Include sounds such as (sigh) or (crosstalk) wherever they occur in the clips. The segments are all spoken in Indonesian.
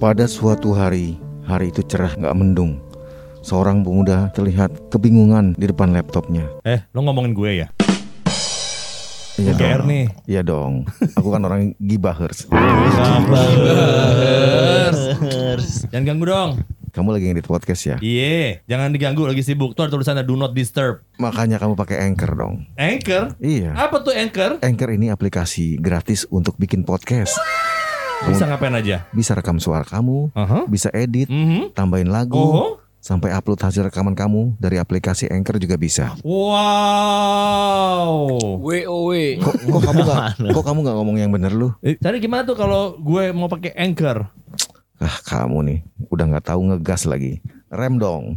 Pada suatu hari, hari itu cerah nggak mendung. Seorang pemuda terlihat kebingungan di depan laptopnya. Eh, lo ngomongin gue ya? Iya GR nih. Iya dong. Aku kan orang gibahers. Jangan ganggu dong. Kamu lagi ngedit podcast ya? Iya, jangan diganggu lagi sibuk. Tuh ada tulisannya do not disturb. Makanya kamu pakai Anchor dong. Anchor? Iya. Apa tuh Anchor? Anchor ini aplikasi gratis untuk bikin podcast. Bisa ngapain aja? Bisa rekam suara kamu, Aha. bisa edit, Mhm. tambahin lagu, Oh. sampai upload hasil rekaman kamu dari aplikasi Anchor juga bisa. Wow. WOW. Kok, kok kamu nggak kok kamu nggak ngomong yang bener lu? Eh, Tadi gimana tuh kalau gue mau pakai Anchor? Ah kamu nih udah nggak tahu ngegas lagi. Rem dong.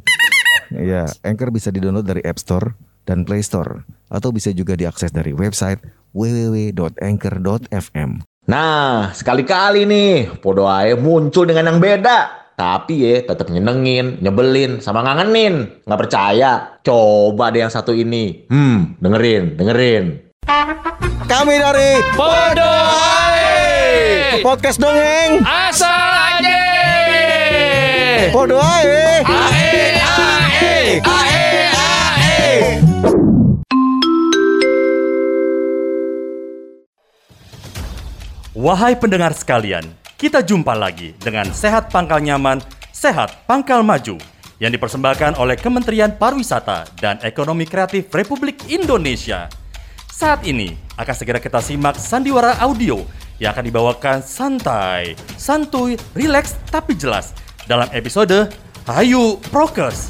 Iya, Anchor bisa di-download dari App Store dan Play Store atau bisa juga diakses dari website www.anchor.fm. Nah, sekali-kali nih, podo ae muncul dengan yang beda. Tapi ya, tetap nyenengin, nyebelin, sama ngangenin. Nggak percaya? Coba deh yang satu ini. Hmm, dengerin, dengerin. Kami dari Podo podcast dongeng. Asal aja. Podo ae. Ae, ae, ae, ae. Wahai pendengar sekalian, kita jumpa lagi dengan Sehat Pangkal Nyaman, Sehat Pangkal Maju yang dipersembahkan oleh Kementerian Pariwisata dan Ekonomi Kreatif Republik Indonesia. Saat ini akan segera kita simak sandiwara audio yang akan dibawakan santai, santuy, rileks tapi jelas dalam episode Hayu Prokes.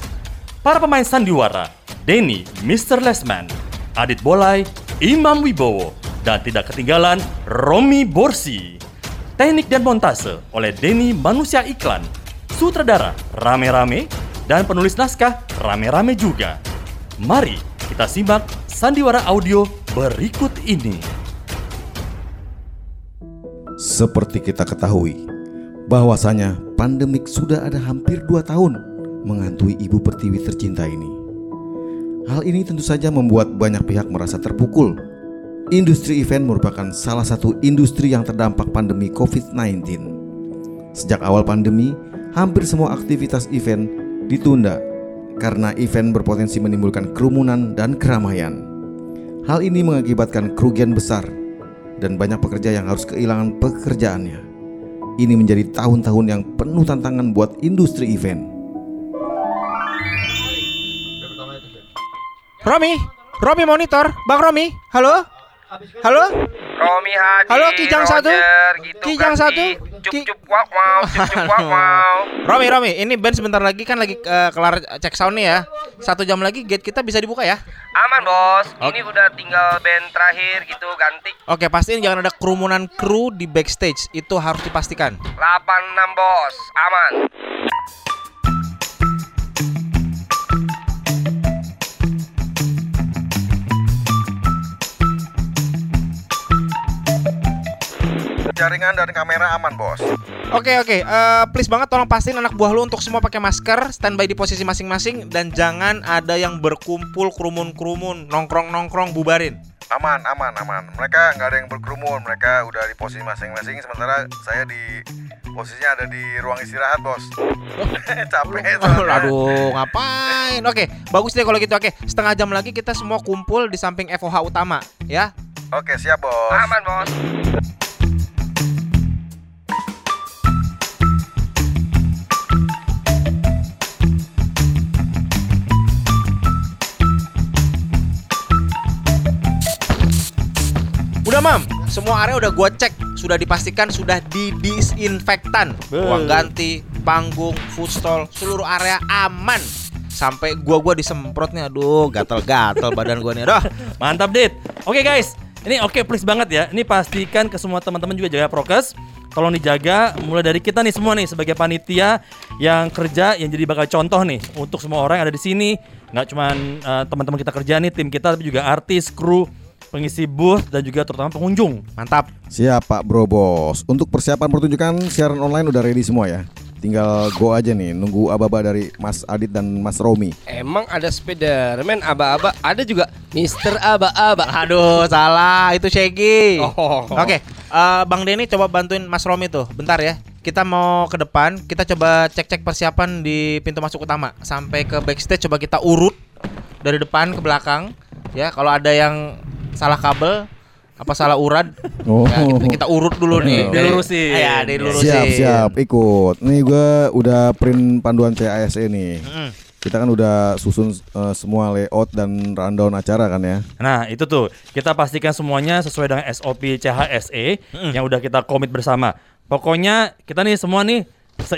Para pemain sandiwara, Denny Mr. Lesman, Adit Bolai, Imam Wibowo, dan tidak ketinggalan Romi Borsi. Teknik dan montase oleh Denny Manusia Iklan, sutradara rame-rame, dan penulis naskah rame-rame juga. Mari kita simak sandiwara audio berikut ini. Seperti kita ketahui, bahwasanya pandemik sudah ada hampir 2 tahun menghantui ibu pertiwi tercinta ini. Hal ini tentu saja membuat banyak pihak merasa terpukul. Industri event merupakan salah satu industri yang terdampak pandemi COVID-19. Sejak awal pandemi, hampir semua aktivitas event ditunda karena event berpotensi menimbulkan kerumunan dan keramaian. Hal ini mengakibatkan kerugian besar dan banyak pekerja yang harus kehilangan pekerjaannya. Ini menjadi tahun-tahun yang penuh tantangan buat industri event. Romi, Romi monitor, Bang Romi, halo, halo, Romi Haji Halo, Kijang satu. Roger, gitu Kijang kan, satu. Ki. Ki- Cup cup wow wow cup cup wow (laughs) wow Romi, Romi, ini band sebentar lagi kan lagi eh, kelar cek sound nih ya. Satu jam lagi gate kita bisa dibuka ya. Aman bos Oke. Ini udah tinggal band terakhir gitu ganti Oke, pastiin jangan ada kerumunan kru di backstage. Itu harus dipastikan. 86 bos Aman Jaringan dan kamera aman, Bos. Oke, oke. eh, please banget tolong pastiin anak buah lu untuk semua pakai masker, standby di posisi masing-masing dan jangan ada yang berkumpul kerumun-kerumun, nongkrong-nongkrong bubarin. Aman, aman, aman. Mereka nggak ada yang berkerumun. Mereka udah di posisi masing-masing. Sementara saya di posisinya ada di ruang istirahat, bos. (laughs) Capek soalnya. Aduh, ngapain? Oke, bagus deh kalau gitu. Oke, setengah jam lagi kita semua kumpul di samping FOH utama, ya. Oke, siap, bos. Aman bos Udah, Mam. Semua area udah gua cek, sudah dipastikan sudah didisinfektan. Ruang ganti, panggung, food stall, seluruh area aman. Sampai gua-gua disemprot nih, aduh, gatel-gatel badan gua nih. Aduh. Mantap, Dit. Oke, guys. Ini oke, please banget ya. Ini pastikan ke semua teman-teman juga jaga prokes. Tolong dijaga mulai dari kita nih semua nih sebagai panitia yang kerja yang jadi bakal contoh nih untuk semua orang yang ada di sini. Nggak cuman eh, teman-teman kita kerja nih, tim kita tapi juga artis, kru, pengisi booth dan juga terutama pengunjung. Mantap. Siap, Pak Bro Bos. Untuk persiapan pertunjukan siaran online udah ready semua ya. Tinggal go aja nih, nunggu aba-aba dari Mas Adit dan Mas Romi. Emang ada Spiderman aba-aba, ada juga Mister Aba-aba. Aduh, salah. Itu Shaggy. Oh. Oke, eh, Bang Denny coba bantuin Mas Romi tuh. Bentar ya. kita mau ke depan, kita coba cek-cek persiapan di pintu masuk utama sampai ke backstage coba kita urut dari depan ke belakang. Ya, kalau ada yang salah kabel apa salah urad, Oh. ya, kita, kita urut dulu nih. Dari- Dilurusin. Ya, dilurusin. Siap, siap, ikut. Nih gue udah print panduan CASE nih. Mm. Kita kan udah susun eh, semua layout dan rundown acara kan ya. Nah itu tuh kita pastikan semuanya sesuai dengan SOP CHSE E yang udah kita komit bersama. Pokoknya kita nih semua nih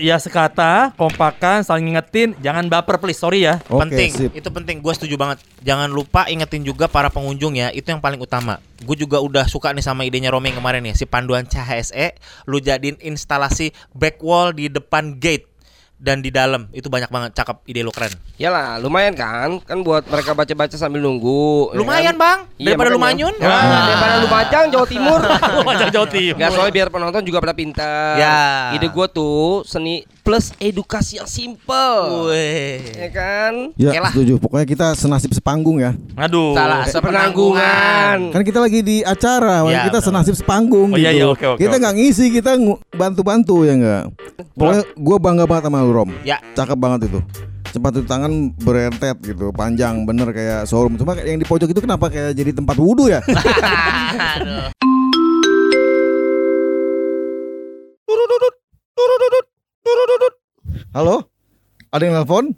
ya sekata, kompakan, saling ngingetin, jangan baper please, sorry ya. Oke, penting, sip. itu penting. Gue setuju banget. Jangan lupa ingetin juga para pengunjung ya. Itu yang paling utama. Gue juga udah suka nih sama idenya Romi kemarin nih. Si panduan CHSE, lu jadiin instalasi back wall di depan gate dan di dalam. Itu banyak banget. Cakep, ide lu keren. Yalah, lumayan kan? Kan buat mereka baca-baca sambil nunggu. ya Lumayan kan? bang, Iya, daripada lu makanya. manyun. Wah, daripada Lumajang, Jawa Timur. Lumajang (laughs) Jawa Timur. Gak soalnya biar penonton juga pada pintar. Ya. Ide gua tuh seni plus edukasi yang simple. Weh. Ya kan? Ya, Oke lah. setuju. Pokoknya kita senasib sepanggung ya. Aduh. Salah, sepenanggungan. Kan kita lagi di acara, Ya, kita benar. senasib sepanggung Oh, gitu. iya, iya, oke, oke, kita nggak ngisi, kita bantu-bantu ya enggak. Pokoknya gue bangga banget sama Rom. Ya. Cakep banget itu. Sepatu tangan berentet gitu, panjang bener kayak showroom. Cuma yang di pojok itu kenapa kayak jadi tempat wudhu ya? (laughs) Halo? Ada yang nelpon?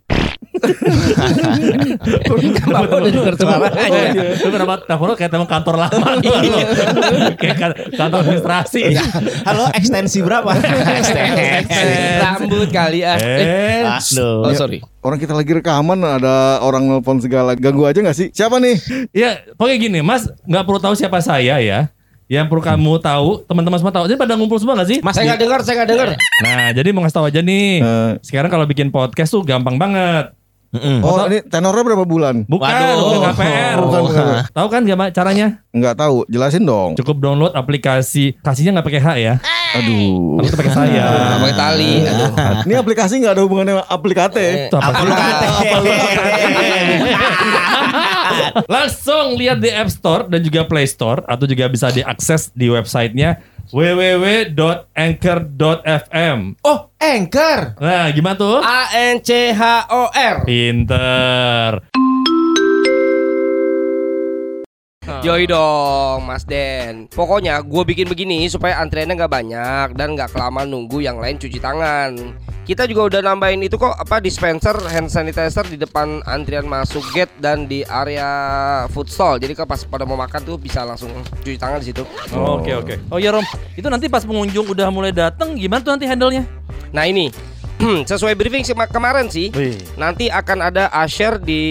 Bapak udah. Oh, iya. Itu kenapa telepon kayak telepon kantor lama Kayak kan- kantor administrasi Halo, ekstensi berapa? Rambut kali ah. Eh, Oh sorry. Orang kita lagi rekaman ada orang nelpon segala ganggu aja nggak sih? Siapa nih? Ya pokoknya gini mas nggak perlu tahu siapa saya ya Yang perlu kamu tahu teman-teman semua tahu Jadi pada ngumpul semua gak sih? Mas, Saya nggak dengar, saya nggak dengar. Nah jadi mau ngasih tahu aja nih Eh. Sekarang kalau bikin podcast tuh gampang banget Oh, ini tenornya berapa bulan? Bukan, Waduh. bukan KPR. Bukan, bukan. Tahu kan gimana caranya? Nggak tahu, jelasin dong. Cukup download aplikasi. Kasihnya nggak pakai H ya. Aduh. Itu pakai saya. (laughs) Nah, pakai tali. Aduh. Ini aplikasi nggak ada hubungannya sama aplikate. Apa lu? (laughs) Langsung lihat di App Store dan juga Play Store atau juga bisa diakses di websitenya www.anchor.fm. Oh, Anchor. Nah, gimana tuh? A N C H O R. Pinter. Yoi dong, Mas Den. Pokoknya gue bikin begini supaya antriannya nggak banyak dan nggak kelamaan nunggu yang lain cuci tangan. Kita juga udah nambahin itu kok apa dispenser hand sanitizer di depan antrian masuk gate dan di area food stall. Jadi kalau pas pada mau makan tuh bisa langsung cuci tangan di situ. Oh, Oke oke. Oh ya Rom, itu nanti pas pengunjung udah mulai datang gimana tuh nanti handle-nya? Nah ini sesuai briefing sema- kemarin sih. Wih. Nanti akan ada usher di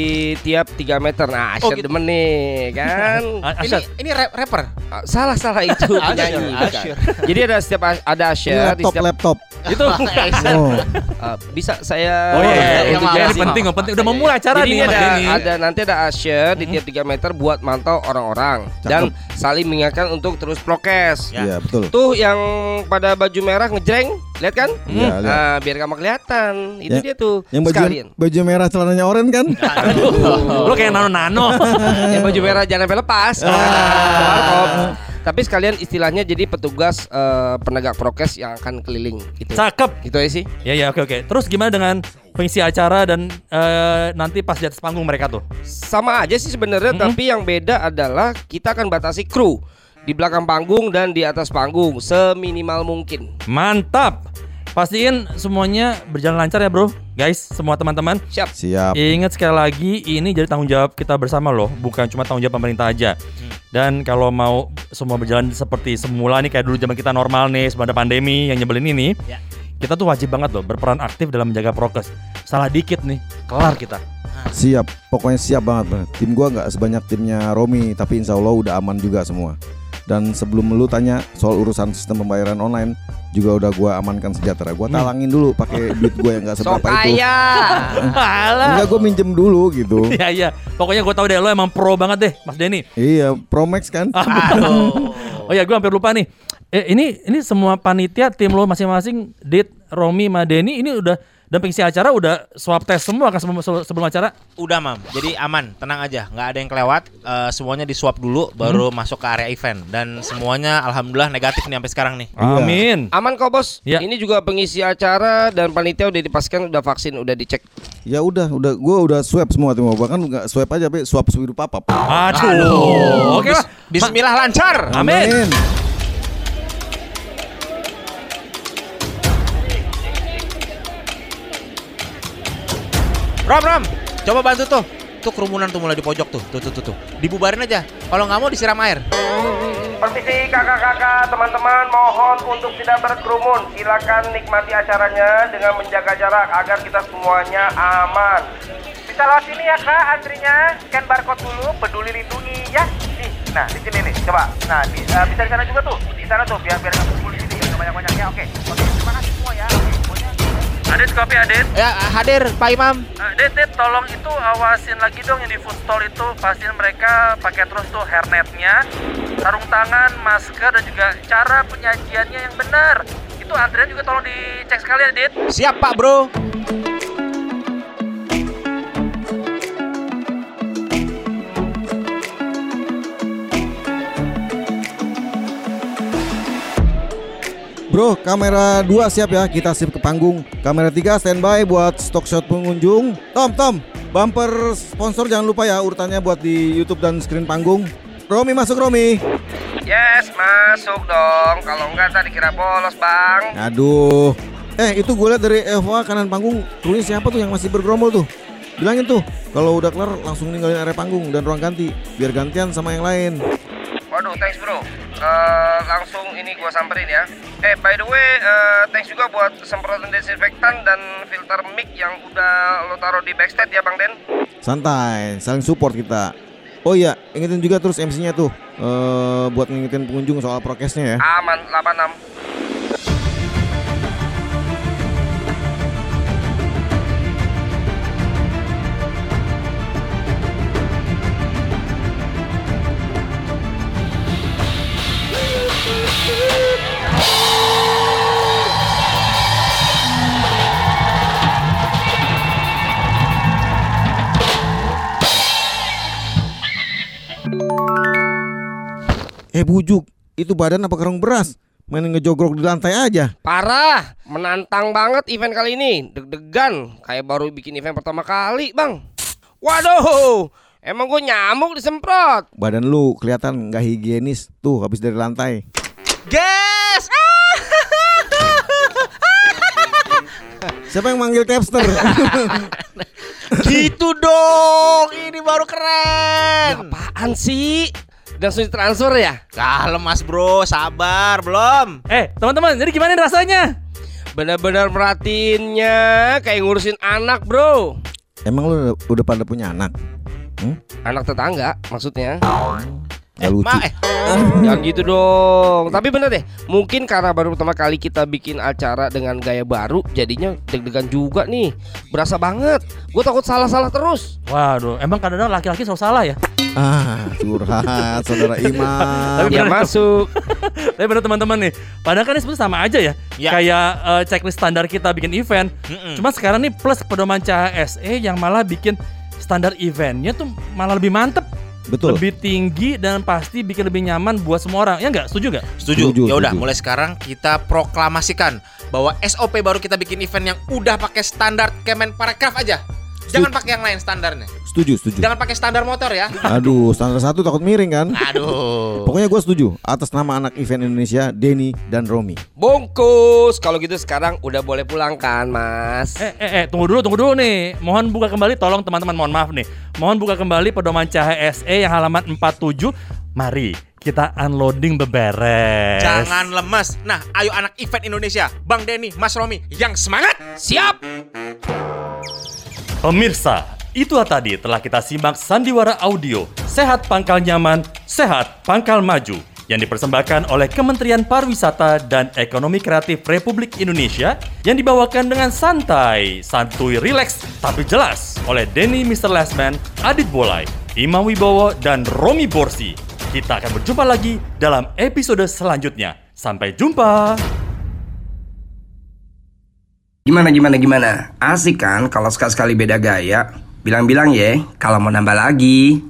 tiap 3 meter. Nah, usher Oh, gitu. demen nih, kan? (laughs) Ini ini rap- rapper. Ah, salah salah itu (laughs) penyanyi. bukan. Usher. Jadi ada setiap ada Ini usher di laptop, setiap laptop. Itu. (laughs) Oh, Ah, bisa saya Oh iya, iya, iya, iya, maaf, ini maaf, penting, penting. Udah memulai acara Jadi nih ada, ada nanti ada usher di tiap 3 meter buat mantau orang-orang dan saling mengingatkan untuk terus prokes. iya betul. Tuh yang pada baju merah ngejreng, lihat kan? Iya, lihat. Nah, biar gak mau kelihatan. Itu Ya, dia tuh. Yang baju sekalian. baju merah celananya oranye kan? Lo kayak nano-nano. (laughs) yang baju merah jangan sampai lepas. Ah. Tapi sekalian istilahnya jadi petugas eh, penegak prokes yang akan keliling gitu. Cakep. Gitu aja sih. Ya ya oke oke. Terus gimana dengan pengisi acara dan eh, nanti pas di atas panggung mereka tuh? Sama aja sih sebenarnya, tapi yang beda adalah kita akan batasi kru di belakang panggung dan di atas panggung seminimal mungkin. Mantap. Pastiin semuanya berjalan lancar ya bro, guys, semua teman-teman. Siap. Siap. Ingat sekali lagi ini jadi tanggung jawab kita bersama loh, bukan cuma tanggung jawab pemerintah aja. Dan kalau mau semua berjalan seperti semula nih kayak dulu zaman kita normal nih sebelum ada pandemi yang nyebelin ini, Ya. kita tuh wajib banget loh berperan aktif dalam menjaga prokes. Salah dikit nih, kelar kita. Siap. Pokoknya siap banget. Bro. Tim gua nggak sebanyak timnya Romi, tapi insya Allah udah aman juga semua. Dan sebelum lu tanya soal urusan sistem pembayaran online, juga udah gua amankan sejahtera. Gua talangin dulu pakai duit gua yang nggak Sok seberapa itu. kaya. (laughs) Alah. Enggak, gua minjem dulu gitu. (laughs) Iya iya. Pokoknya gue tahu deh lo emang pro banget deh, Mas Denny. iya, Promax kan? (laughs) Oh iya, gue hampir lupa nih. Eh ini ini semua panitia tim lo masing-masing Dit, Romi, Madeni ini udah dan pengisi acara udah swab test semua kan sebelum sebelum acara. Udah mam, jadi aman, tenang aja, nggak ada yang kelewat. Eh, semuanya disuap dulu, baru masuk ke area event dan semuanya alhamdulillah negatif nih sampai sekarang nih. Amin. Aman kok bos. Ya. Ini juga pengisi acara dan panitia udah dipastikan udah vaksin, udah dicek. Ya udah, udah gue udah swab semua tuh bahkan nggak swab aja, tapi swab swiru papap. Aduh. Oke lah. Bismillah lancar. Amin. Rom, Rom, coba bantu tuh. Tuh kerumunan tuh mulai di pojok tuh. Tuh, tuh, tuh, tuh. Dibubarin aja. Kalau nggak mau disiram air. Permisi kakak-kakak, teman-teman mohon untuk tidak berkerumun. Silakan nikmati acaranya dengan menjaga jarak agar kita semuanya aman. Bisa lewat sini ya kak, antrinya scan barcode dulu, peduli lindungi ya. Nih, nah di sini nih, coba. Nah, di, eh, bisa di sana juga tuh, di sana tuh, biar biar nggak kumpul di sini, banyak-banyak ya. Oke, oke, terima Adit kopi Adit. Ya, hadir Pak Imam. Uh, Dit, Dit, tolong itu awasin lagi dong yang di food stall itu pastiin mereka pakai terus tuh hairnetnya, sarung tangan, masker dan juga cara penyajiannya yang benar. Itu antrian juga tolong dicek sekali ya, Dit. Siap Pak Bro. Bro, kamera 2 siap ya, kita sip ke panggung. Kamera 3 standby buat stock shot pengunjung. Tom, Tom, bumper sponsor jangan lupa ya urutannya buat di YouTube dan screen panggung. Romi masuk Romi. Yes, masuk dong. Kalau enggak tadi kira bolos, Bang. Aduh. Eh, itu gue liat dari Eva kanan panggung. Tulis siapa tuh yang masih bergerombol tuh? Bilangin tuh, kalau udah kelar langsung ninggalin area panggung dan ruang ganti, biar gantian sama yang lain. Waduh, thanks bro. Eh, langsung ini gua samperin ya. Eh, by the way, eh, thanks juga buat semprotan desinfektan dan filter mic yang udah lo taruh di backstage ya, Bang Den. Santai, saling support kita. Oh iya, ingetin juga terus MC-nya tuh, eh buat ngingetin pengunjung soal prokesnya ya. Aman 86. Bujuk, itu badan apa karung beras? Main ngejogrok di lantai aja. Parah, menantang banget event kali ini. Deg-degan, kayak baru bikin event pertama kali, Bang. Waduh, emang gue nyamuk disemprot. Badan lu kelihatan nggak higienis tuh habis dari lantai. Gas! (laughs) Siapa yang manggil capster? (laughs) gitu dong, ini baru keren. Apaan sih? Langsung transfer ya? Kalem Mas Bro, sabar belum? Eh, teman-teman, jadi gimana rasanya? Benar-benar merhatiinnya kayak ngurusin anak, bro. Emang lu udah, udah pada punya anak? Hmm? Anak tetangga, maksudnya. Gak lucu. Ma, eh, (laughs) Jangan gitu dong. Tapi bener deh, mungkin karena baru pertama kali kita bikin acara dengan gaya baru, jadinya deg-degan juga nih. Berasa banget. Gue takut salah-salah terus. Waduh, emang kadang-kadang laki-laki selalu salah ya? Ah, curhat saudara Imam. (laughs) Tapi Ya masuk. (laughs) Tapi bener teman-teman nih, padahal kan ini sebenarnya sama aja ya. Ya. Kayak eh, checklist standar kita bikin event. Mm-mm. Cuma sekarang nih plus pedoman CHSE yang malah bikin standar eventnya tuh malah lebih mantep, Betul. lebih tinggi dan pasti bikin lebih nyaman buat semua orang. Ya nggak? Setuju nggak? Setuju. Setuju, Ya udah, mulai sekarang kita proklamasikan bahwa SOP baru kita bikin event yang udah pakai standar Kemenparekraf aja. Jangan pakai yang lain standarnya. Setuju, setuju. Jangan pakai standar motor ya. Aduh, standar satu takut miring kan? Aduh. Pokoknya gue setuju atas nama anak event Indonesia, Denny dan Romi. Bungkus. Kalau gitu sekarang udah boleh pulang kan, Mas? Eh, eh, eh, tunggu dulu, tunggu dulu nih. Mohon buka kembali, tolong teman-teman, mohon maaf nih. Mohon buka kembali pedoman CHSE yang halaman 47. Mari kita unloading beberes. Jangan lemes. Nah, ayo anak event Indonesia, Bang Denny, Mas Romi, yang semangat. Siap. Pemirsa, itulah tadi telah kita simak sandiwara audio Sehat Pangkal Nyaman, Sehat Pangkal Maju yang dipersembahkan oleh Kementerian Pariwisata dan Ekonomi Kreatif Republik Indonesia yang dibawakan dengan santai, santuy, rileks, tapi jelas oleh Denny Mr. Lastman, Adit Bolai, Imam Wibowo, dan Romi Borsi. Kita akan berjumpa lagi dalam episode selanjutnya. Sampai jumpa. Gimana gimana gimana? Asik kan kalau sekali-sekali beda gaya? Bilang-bilang ya kalau mau nambah lagi.